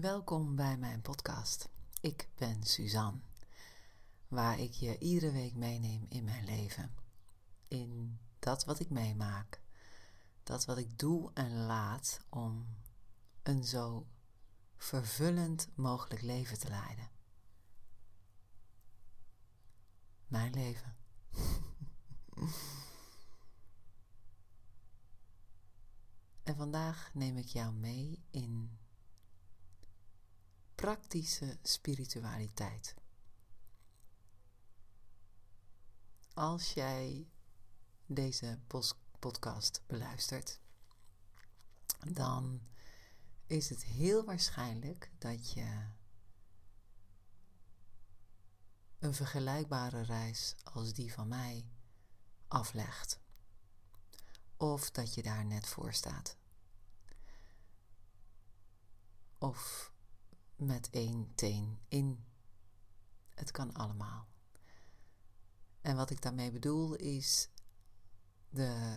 Welkom bij mijn podcast. Ik ben Suzanne, waar ik je iedere week meeneem in mijn leven. In dat wat ik meemaak, dat wat ik doe en laat om een zo vervullend mogelijk leven te leiden. Mijn leven. en vandaag neem ik jou mee in praktische spiritualiteit. Als jij deze podcast beluistert, dan is het heel waarschijnlijk dat je een vergelijkbare reis als die van mij aflegt. Of dat je daar net voor staat. Of met één teen in. Het kan allemaal. En wat ik daarmee bedoel is de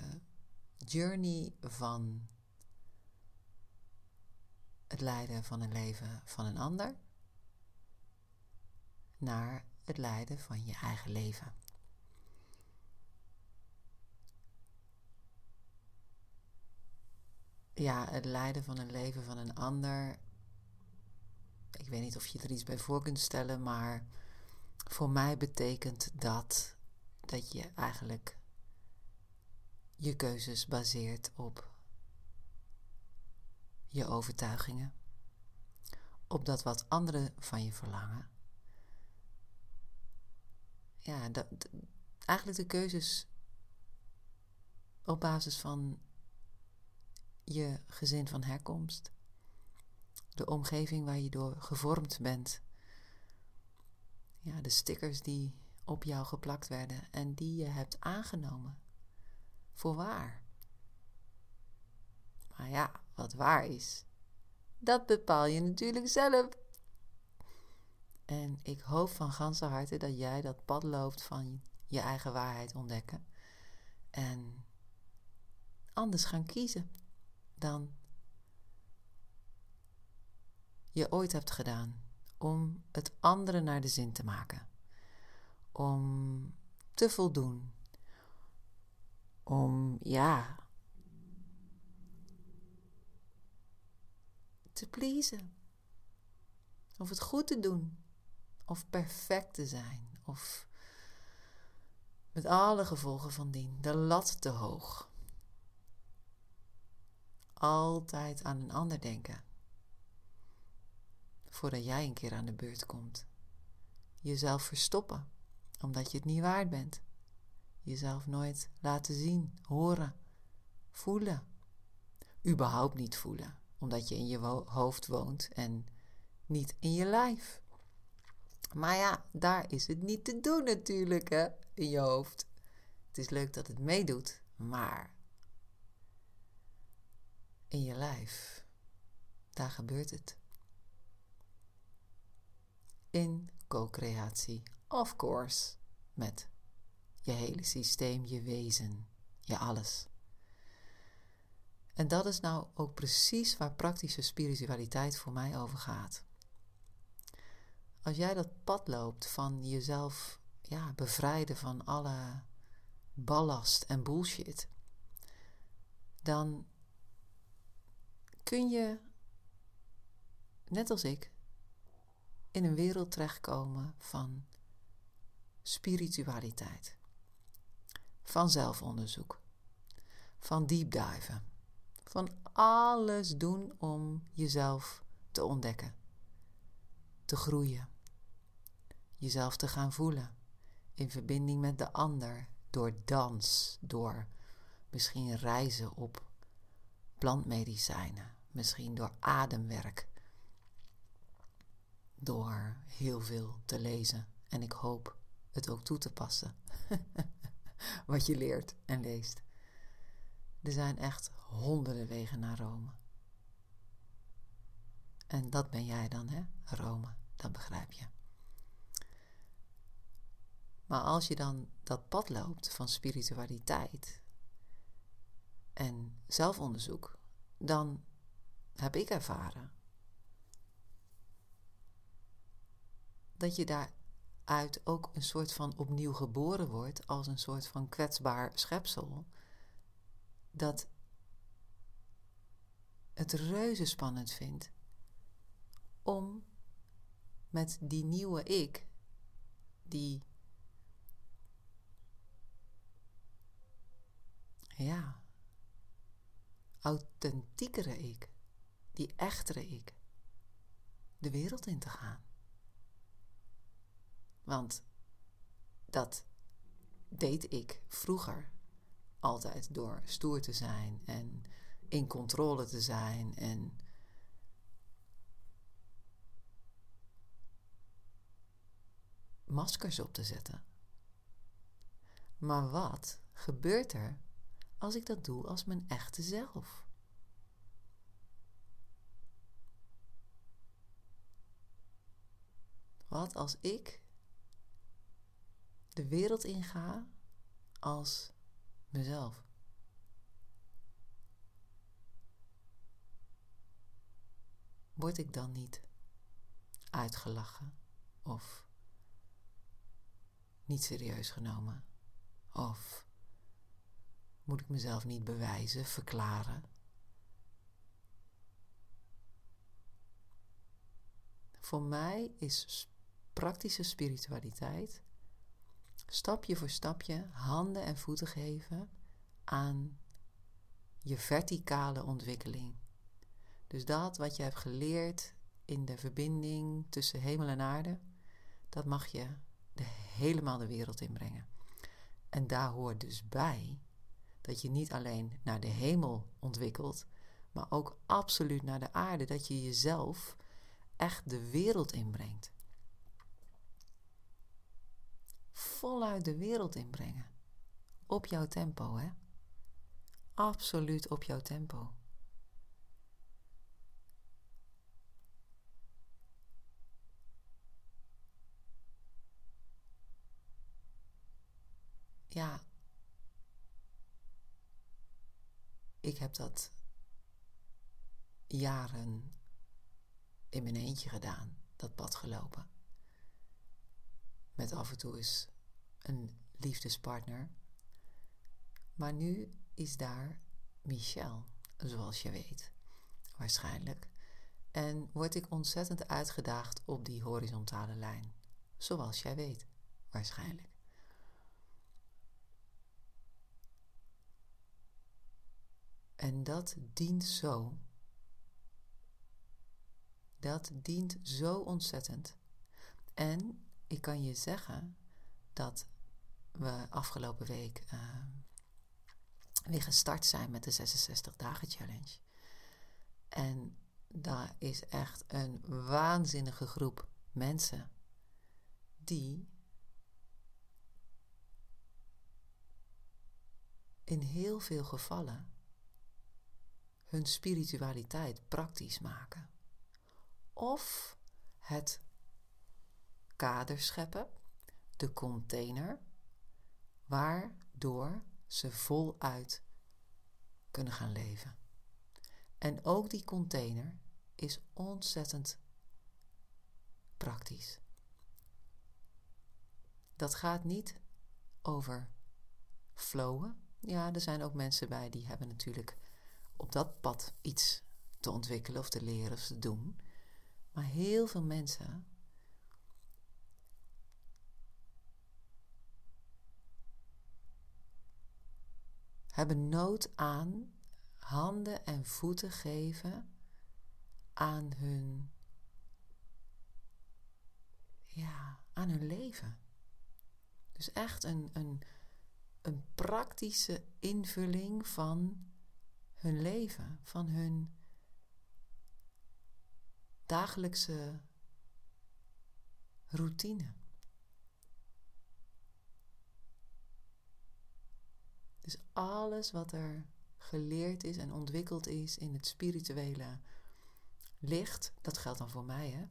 journey van het leiden van een leven van een ander naar het leiden van je eigen leven. Ja, het leiden van een leven van een ander ik weet niet of je er iets bij voor kunt stellen, maar voor mij betekent dat dat je eigenlijk je keuzes baseert op je overtuigingen, op dat wat anderen van je verlangen. Ja, dat, eigenlijk de keuzes op basis van je gezin van herkomst de omgeving waar je door gevormd bent. Ja, de stickers die op jou geplakt werden en die je hebt aangenomen. Voor waar. Maar ja, wat waar is, dat bepaal je natuurlijk zelf. En ik hoop van ganse harte dat jij dat pad loopt van je eigen waarheid ontdekken. En anders gaan kiezen dan je ooit hebt gedaan om het andere naar de zin te maken. Om te voldoen. Om, ja, te pleasen. Of het goed te doen. Of perfect te zijn. Of met alle gevolgen van dien. De lat te hoog. Altijd aan een ander denken voordat jij een keer aan de beurt komt. Jezelf verstoppen, omdat je het niet waard bent. Jezelf nooit laten zien, horen, voelen. Überhaupt niet voelen, omdat je in je hoofd woont en niet in je lijf. Maar ja, daar is het niet te doen natuurlijk, hè, in je hoofd. Het is leuk dat het meedoet, maar in je lijf, daar gebeurt het in co-creatie, of course, met je hele systeem, je wezen, je alles. En dat is nou ook precies waar praktische spiritualiteit voor mij over gaat. Als jij dat pad loopt van jezelf ja, bevrijden van alle ballast en bullshit, dan kun je, net als ik, in een wereld terechtkomen van spiritualiteit, van zelfonderzoek, van diepduiven, van alles doen om jezelf te ontdekken, te groeien, jezelf te gaan voelen in verbinding met de ander door dans, door misschien reizen op plantmedicijnen, misschien door ademwerk door heel veel te lezen. En ik hoop het ook toe te passen. Wat je leert en leest. Er zijn echt honderden wegen naar Rome. En dat ben jij dan, hè? Rome, dat begrijp je. Maar als je dan dat pad loopt van spiritualiteit en zelfonderzoek, dan heb ik ervaren dat je daaruit ook een soort van opnieuw geboren wordt als een soort van kwetsbaar schepsel. Dat het reuze spannend vindt om met die nieuwe ik, die ja, authentiekere ik, die echtere ik, de wereld in te gaan. Want dat deed ik vroeger altijd door stoer te zijn en in controle te zijn en maskers op te zetten. Maar wat gebeurt er als ik dat doe als mijn echte zelf? Wat als ik de wereld inga als mezelf? Word ik dan niet uitgelachen of niet serieus genomen? Of moet ik mezelf niet bewijzen, verklaren? Voor mij is praktische spiritualiteit stapje voor stapje handen en voeten geven aan je verticale ontwikkeling. Dus dat wat je hebt geleerd in de verbinding tussen hemel en aarde, dat mag je helemaal de wereld inbrengen. En daar hoort dus bij dat je niet alleen naar de hemel ontwikkelt, maar ook absoluut naar de aarde, dat je jezelf echt de wereld inbrengt. Voluit de wereld inbrengen. Op jouw tempo, hè? Absoluut op jouw tempo. ja, ik heb dat jaren in mijn eentje gedaan, dat pad gelopen. Met af en toe eens een liefdespartner. Maar nu is daar Michel, zoals je weet, waarschijnlijk. En word ik ontzettend uitgedaagd op die horizontale lijn, zoals jij weet, waarschijnlijk. En dat dient zo. Dat dient zo ontzettend. En ik kan je zeggen dat we afgelopen week uh, weer gestart zijn met de 66 dagen challenge. En daar is echt een waanzinnige groep mensen die in heel veel gevallen hun spiritualiteit praktisch maken. Of het kader scheppen, de container, waardoor ze voluit kunnen gaan leven. En ook die container is ontzettend praktisch. Dat gaat niet over flowen. Ja, er zijn ook mensen bij die hebben natuurlijk op dat pad iets te ontwikkelen of te leren of te doen. Maar heel veel mensen hebben nood aan handen en voeten geven aan hun ja, aan hun leven. Dus echt een, een, een praktische invulling van hun leven, van hun dagelijkse routine. Dus alles wat er geleerd is en ontwikkeld is in het spirituele licht, dat geldt dan voor mij, hè?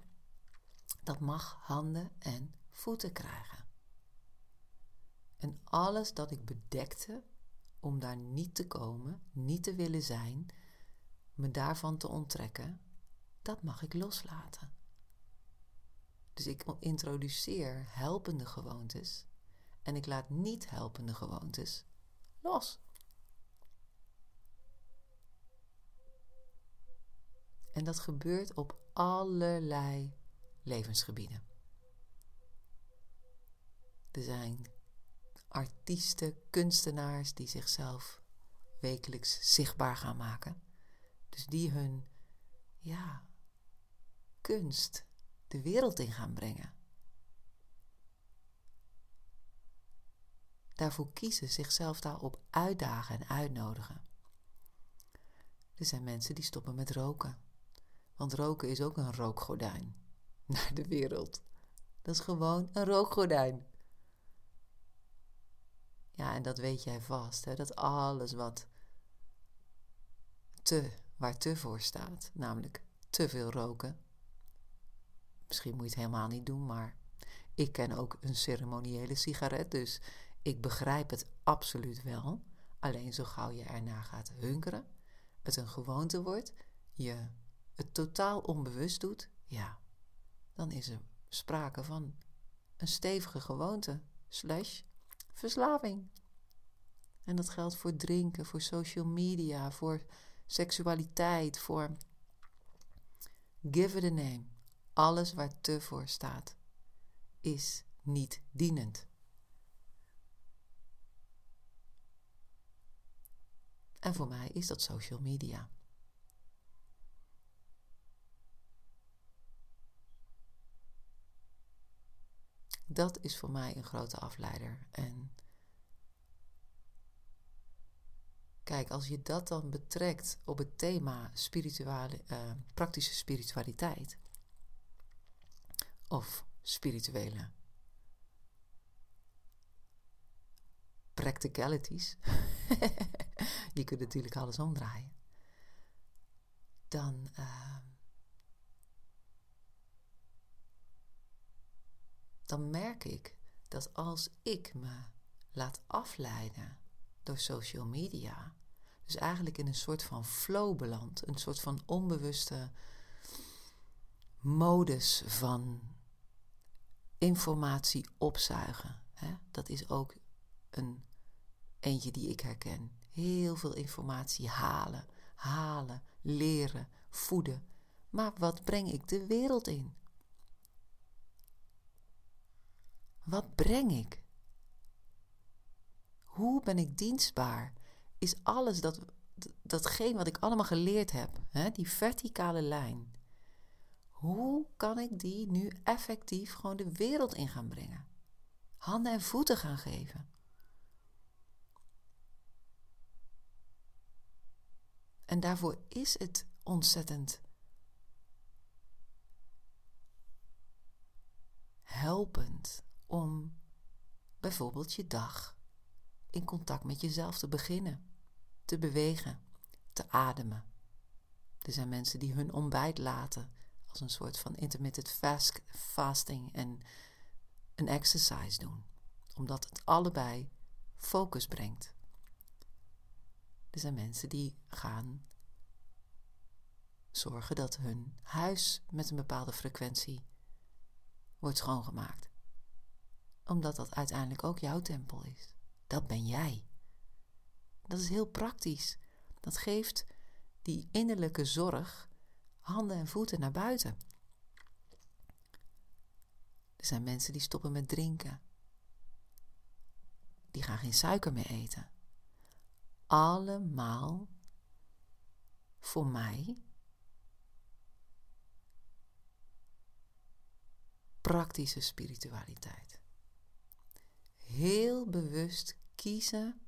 Dat mag handen en voeten krijgen. En alles dat ik bedekte om daar niet te komen, niet te willen zijn, me daarvan te onttrekken, dat mag ik loslaten. Dus ik introduceer helpende gewoontes en ik laat niet helpende gewoontes los. En dat gebeurt op allerlei levensgebieden. Er zijn artiesten, kunstenaars die zichzelf wekelijks zichtbaar gaan maken. Dus die hun ja, kunst de wereld in gaan brengen. Daarvoor kiezen, zichzelf daarop uitdagen en uitnodigen. Er zijn mensen die stoppen met roken. Want roken is ook een rookgordijn naar de wereld. Dat is gewoon een rookgordijn. Ja, en dat weet jij vast, hè? dat alles wat te, waar te voor staat, namelijk te veel roken. Misschien moet je het helemaal niet doen, maar ik ken ook een ceremoniële sigaret, dus ik begrijp het absoluut wel. Alleen zo gauw je erna gaat hunkeren, het een gewoonte wordt, je het totaal onbewust doet, ja, dan is er sprake van een stevige gewoonte, slash verslaving. En dat geldt voor drinken, voor social media, voor seksualiteit, voor give it a name. Alles waar te voor staat, is niet dienend. En voor mij is dat social media. Dat is voor mij een grote afleider. En kijk, als je dat dan betrekt op het thema uh, praktische spiritualiteit of spirituele practicalities, je kunt natuurlijk alles omdraaien, dan. Uh, dan merk ik dat als ik me laat afleiden door social media, dus eigenlijk in een soort van flow beland, een soort van onbewuste modus van informatie opzuigen. Hè? Dat is ook een eentje die ik herken. Heel veel informatie halen, halen, leren, voeden. Maar wat breng ik de wereld in? Wat breng ik? Hoe ben ik dienstbaar? Is alles dat, datgene wat ik allemaal geleerd heb, hè, die verticale lijn, hoe kan ik die nu effectief gewoon de wereld in gaan brengen? Handen en voeten gaan geven. En daarvoor is het ontzettend helpend om bijvoorbeeld je dag in contact met jezelf te beginnen, te bewegen, te ademen. Er zijn mensen die hun ontbijt laten als een soort van intermittent fast, fasting en een exercise doen, omdat het allebei focus brengt. Er zijn mensen die gaan zorgen dat hun huis met een bepaalde frequentie wordt schoongemaakt omdat dat uiteindelijk ook jouw tempel is. Dat ben jij. Dat is heel praktisch. Dat geeft die innerlijke zorg handen en voeten naar buiten. Er zijn mensen die stoppen met drinken. Die gaan geen suiker meer eten. Allemaal voor mij praktische spiritualiteit heel bewust kiezen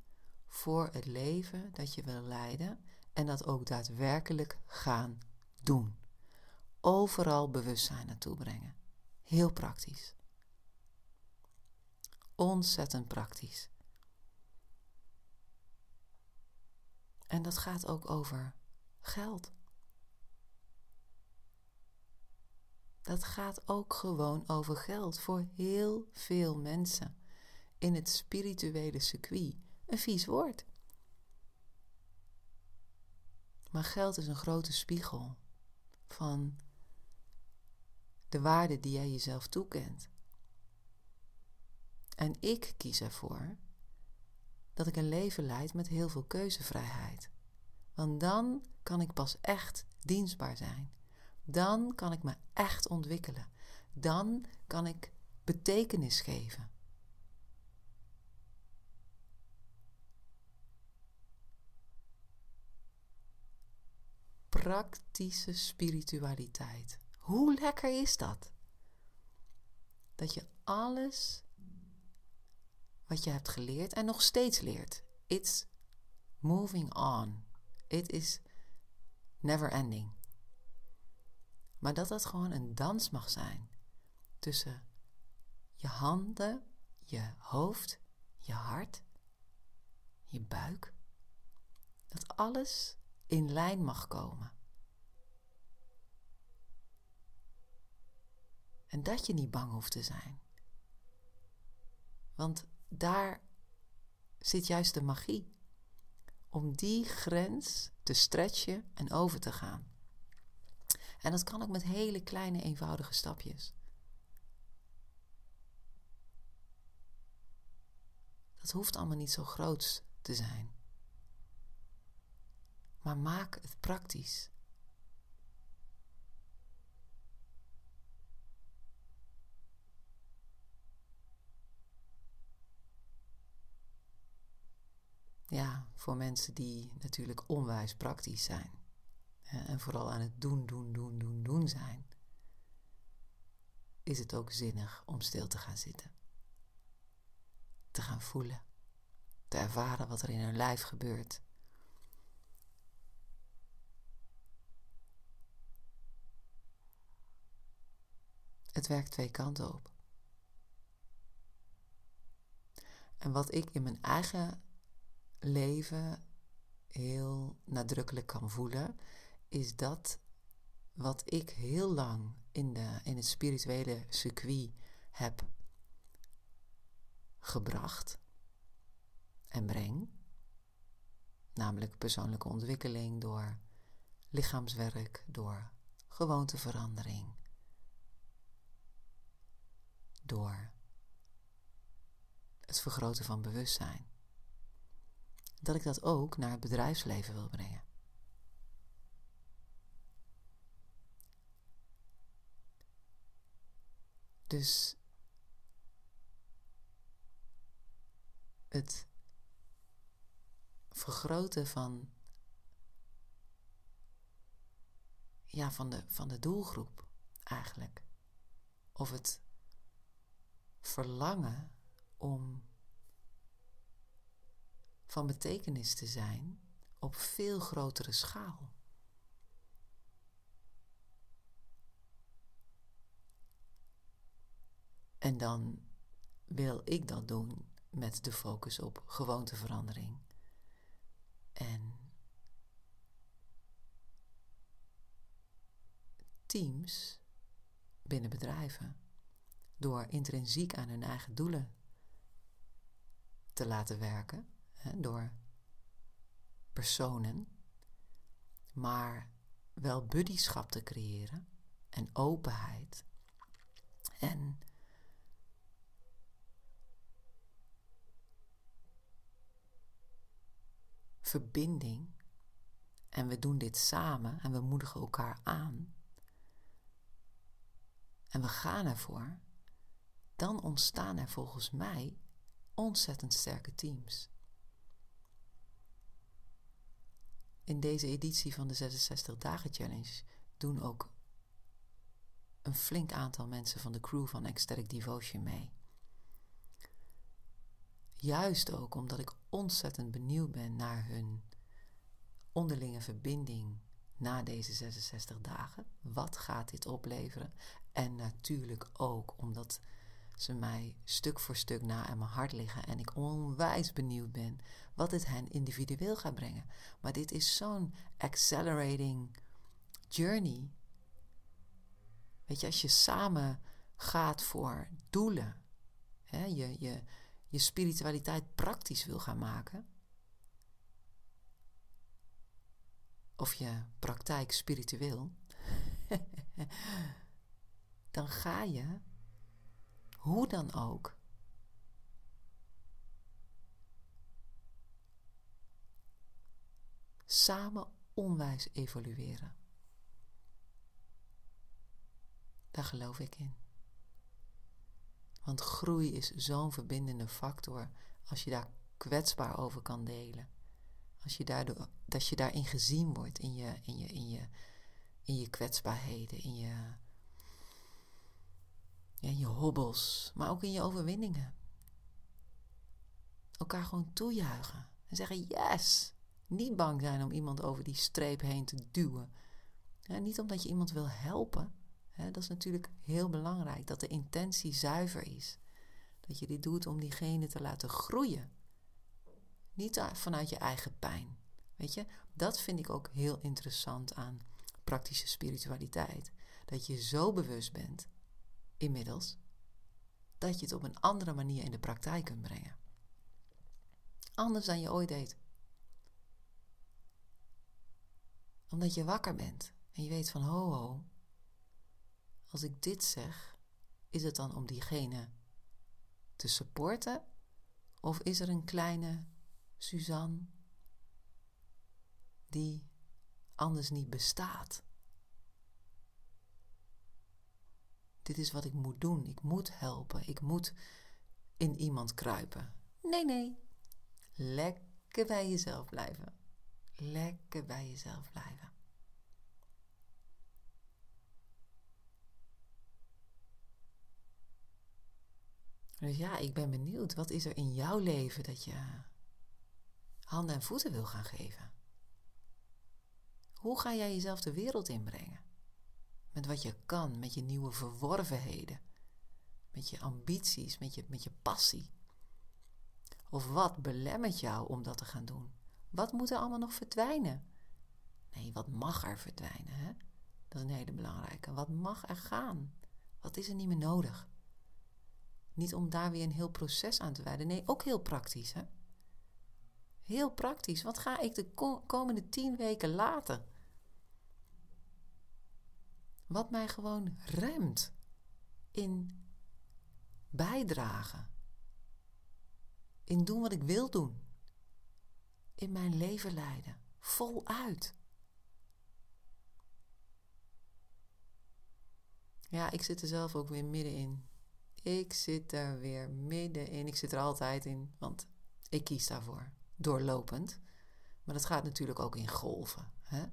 voor het leven dat je wil leiden en dat ook daadwerkelijk gaan doen. Overal bewustzijn naartoe brengen. Heel praktisch. Ontzettend praktisch. En dat gaat ook over geld. Dat gaat ook gewoon over geld voor heel veel mensen in het spirituele circuit een vies woord. Maar geld is een grote spiegel van de waarde die jij jezelf toekent. En ik kies ervoor dat ik een leven leid met heel veel keuzevrijheid. Want dan kan ik pas echt dienstbaar zijn. Dan kan ik me echt ontwikkelen. Dan kan ik betekenis geven. Praktische spiritualiteit. Hoe lekker is dat? Dat je alles wat je hebt geleerd en nog steeds leert. It's moving on. It is never ending. Maar dat dat gewoon een dans mag zijn tussen je handen, je hoofd, je hart, je buik. Dat alles in lijn mag komen. En dat je niet bang hoeft te zijn. Want daar zit juist de magie. Om die grens te stretchen en over te gaan. En dat kan ook met hele kleine, eenvoudige stapjes. Dat hoeft allemaal niet zo groot te zijn. Maar maak het praktisch. Ja, voor mensen die natuurlijk onwijs praktisch zijn. En vooral aan het doen, doen, doen, doen, doen zijn. Is het ook zinnig om stil te gaan zitten. Te gaan voelen. Te ervaren wat er in hun lijf gebeurt. Het werkt twee kanten op. En wat ik in mijn eigen leven heel nadrukkelijk kan voelen, is dat wat ik heel lang in, de, in het spirituele circuit heb gebracht en breng, namelijk persoonlijke ontwikkeling door lichaamswerk, door gewoonteverandering, door het vergroten van bewustzijn dat ik dat ook naar het bedrijfsleven wil brengen. Dus het vergroten van, ja, van, de, van de doelgroep eigenlijk. Of het verlangen om van betekenis te zijn op veel grotere schaal. En dan wil ik dat doen met de focus op gewoonteverandering. En teams binnen bedrijven door intrinsiek aan hun eigen doelen te laten werken door personen, maar wel buddyschap te creëren en openheid en verbinding. En we doen dit samen en we moedigen elkaar aan. En we gaan ervoor. Dan ontstaan er volgens mij ontzettend sterke teams. In deze editie van de 66 Dagen Challenge doen ook een flink aantal mensen van de crew van Ecstatic Devotion mee. Juist ook omdat ik ontzettend benieuwd ben naar hun onderlinge verbinding na deze 66 dagen. Wat gaat dit opleveren? En natuurlijk ook omdat ze mij stuk voor stuk na aan mijn hart liggen en ik onwijs benieuwd ben wat het hen individueel gaat brengen. Maar dit is zo'n accelerating journey. Weet je, als je samen gaat voor doelen, hè, je, je, je spiritualiteit praktisch wil gaan maken, of je praktijk spiritueel, dan ga je, hoe dan ook, samen onwijs evolueren. Daar geloof ik in. Want groei is zo'n verbindende factor als je daar kwetsbaar over kan delen. Als je daardoor, dat je daarin gezien wordt, in je, in je, in je, in je kwetsbaarheden, in je, in je hobbels, maar ook in je overwinningen. Elkaar gewoon toejuichen en zeggen yes. Niet bang zijn om iemand over die streep heen te duwen. niet omdat je iemand wil helpen. dat is natuurlijk heel belangrijk, dat de intentie zuiver is. Dat je dit doet om diegene te laten groeien. Niet vanuit je eigen pijn. Weet je, dat vind ik ook heel interessant aan praktische spiritualiteit. Dat je zo bewust bent, inmiddels, dat je het op een andere manier in de praktijk kunt brengen. Anders dan je ooit deed. Omdat je wakker bent en je weet van ho ho, als ik dit zeg, is het dan om diegene te supporten? Of is er een kleine Suzanne die anders niet bestaat? Dit is wat ik moet doen. Ik moet helpen. Ik moet in iemand kruipen. Nee, nee. Lekker bij jezelf blijven. Lekker bij jezelf blijven. Dus ja, ik ben benieuwd. Wat is er in jouw leven dat je handen en voeten wil gaan geven? Hoe ga jij jezelf de wereld inbrengen? Met wat je kan, met je nieuwe verworvenheden, met je ambities, met je, met je passie. Of wat belemmert jou om dat te gaan doen? Wat moet er allemaal nog verdwijnen? Nee, wat mag er verdwijnen? Hè? Dat is een hele belangrijke. Wat mag er gaan? Wat is er niet meer nodig? Niet om daar weer een heel proces aan te wijden. Nee, ook heel praktisch. Hè? Heel praktisch. Wat ga ik de komende tien weken laten? Wat mij gewoon remt in bijdragen. In doen wat ik wil doen in mijn leven leiden. Voluit. Ja, ik zit er zelf ook weer middenin. Ik zit er weer middenin. Ik zit er altijd in, want ik kies daarvoor. Doorlopend. Maar dat gaat natuurlijk ook in golven. Hè?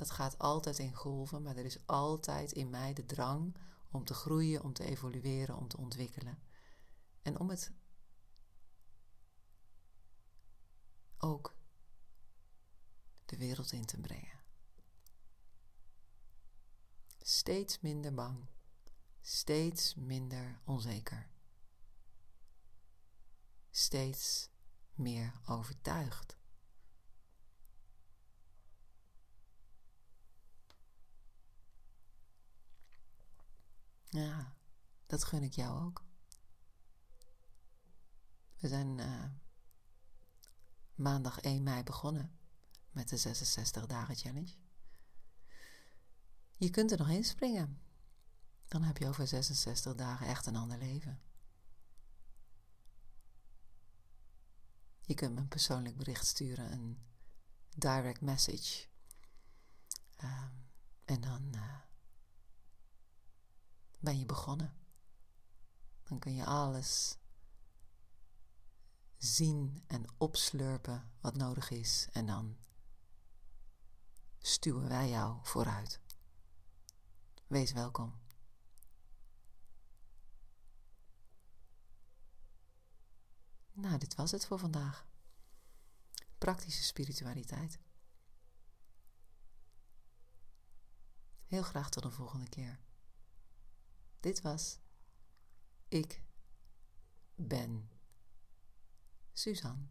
Dat gaat altijd in golven, maar er is altijd in mij de drang om te groeien, om te evolueren, om te ontwikkelen. En om het ook de wereld in te brengen. Steeds minder bang, steeds minder onzeker, steeds meer overtuigd. Ja, dat gun ik jou ook. We zijn uh, maandag 1 mei begonnen met de 66 dagen challenge. Je kunt er nog inspringen. Dan heb je over 66 dagen echt een ander leven. Je kunt me een persoonlijk bericht sturen, een direct message. Ehm, en dan uh, ben je begonnen. Dan kun je alles zien en opslurpen wat nodig is en dan stuwen wij jou vooruit. Wees welkom. Nou, dit was het voor vandaag. Praktische spiritualiteit. Heel graag tot de volgende keer. Dit was Ik Ben. Suzanne.